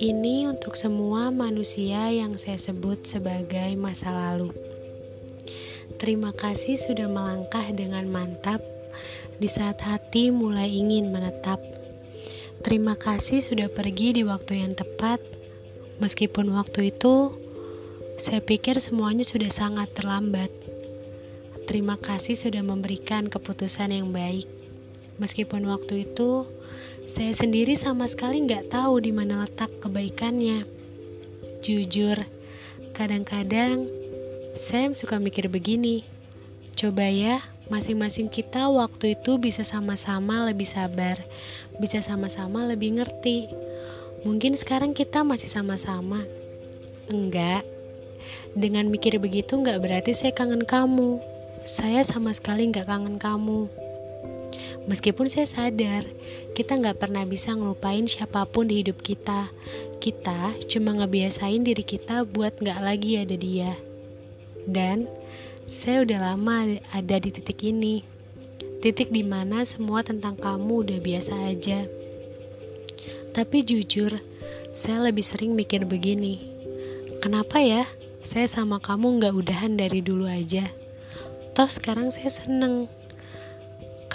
Ini untuk semua manusia yang saya sebut sebagai masa lalu. Terima kasih sudah melangkah dengan mantap di saat hati mulai ingin menetap. Terima kasih sudah pergi di waktu yang tepat, meskipun waktu itu saya pikir semuanya sudah sangat terlambat. Terima kasih sudah memberikan keputusan yang baik, meskipun waktu itu saya sendiri sama sekali nggak tahu di mana letak kebaikannya. Jujur, kadang-kadang saya suka mikir begini. Coba ya, masing-masing kita waktu itu bisa sama-sama lebih sabar, bisa sama-sama lebih ngerti. Mungkin sekarang kita masih sama-sama. Enggak. Dengan mikir begitu nggak berarti saya kangen kamu. Saya sama sekali nggak kangen kamu. Meskipun saya sadar, kita nggak pernah bisa ngelupain siapa pun di hidup kita. Kita cuma ngebiasain diri kita buat nggak lagi ada dia. Dan saya udah lama ada di titik ini. Titik di mana semua tentang kamu udah biasa aja. Tapi jujur, saya lebih sering mikir begini. Kenapa ya saya sama kamu nggak udahan dari dulu aja? Toh sekarang saya seneng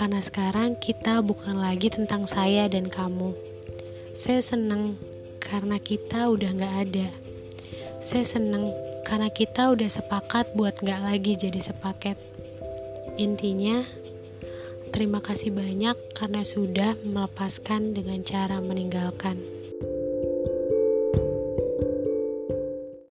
karena sekarang kita bukan lagi tentang saya dan kamu. Saya seneng karena kita udah gak ada. Saya seneng karena kita udah sepakat buat gak lagi jadi sepaket. Intinya, terima kasih banyak karena sudah melepaskan dengan cara meninggalkan.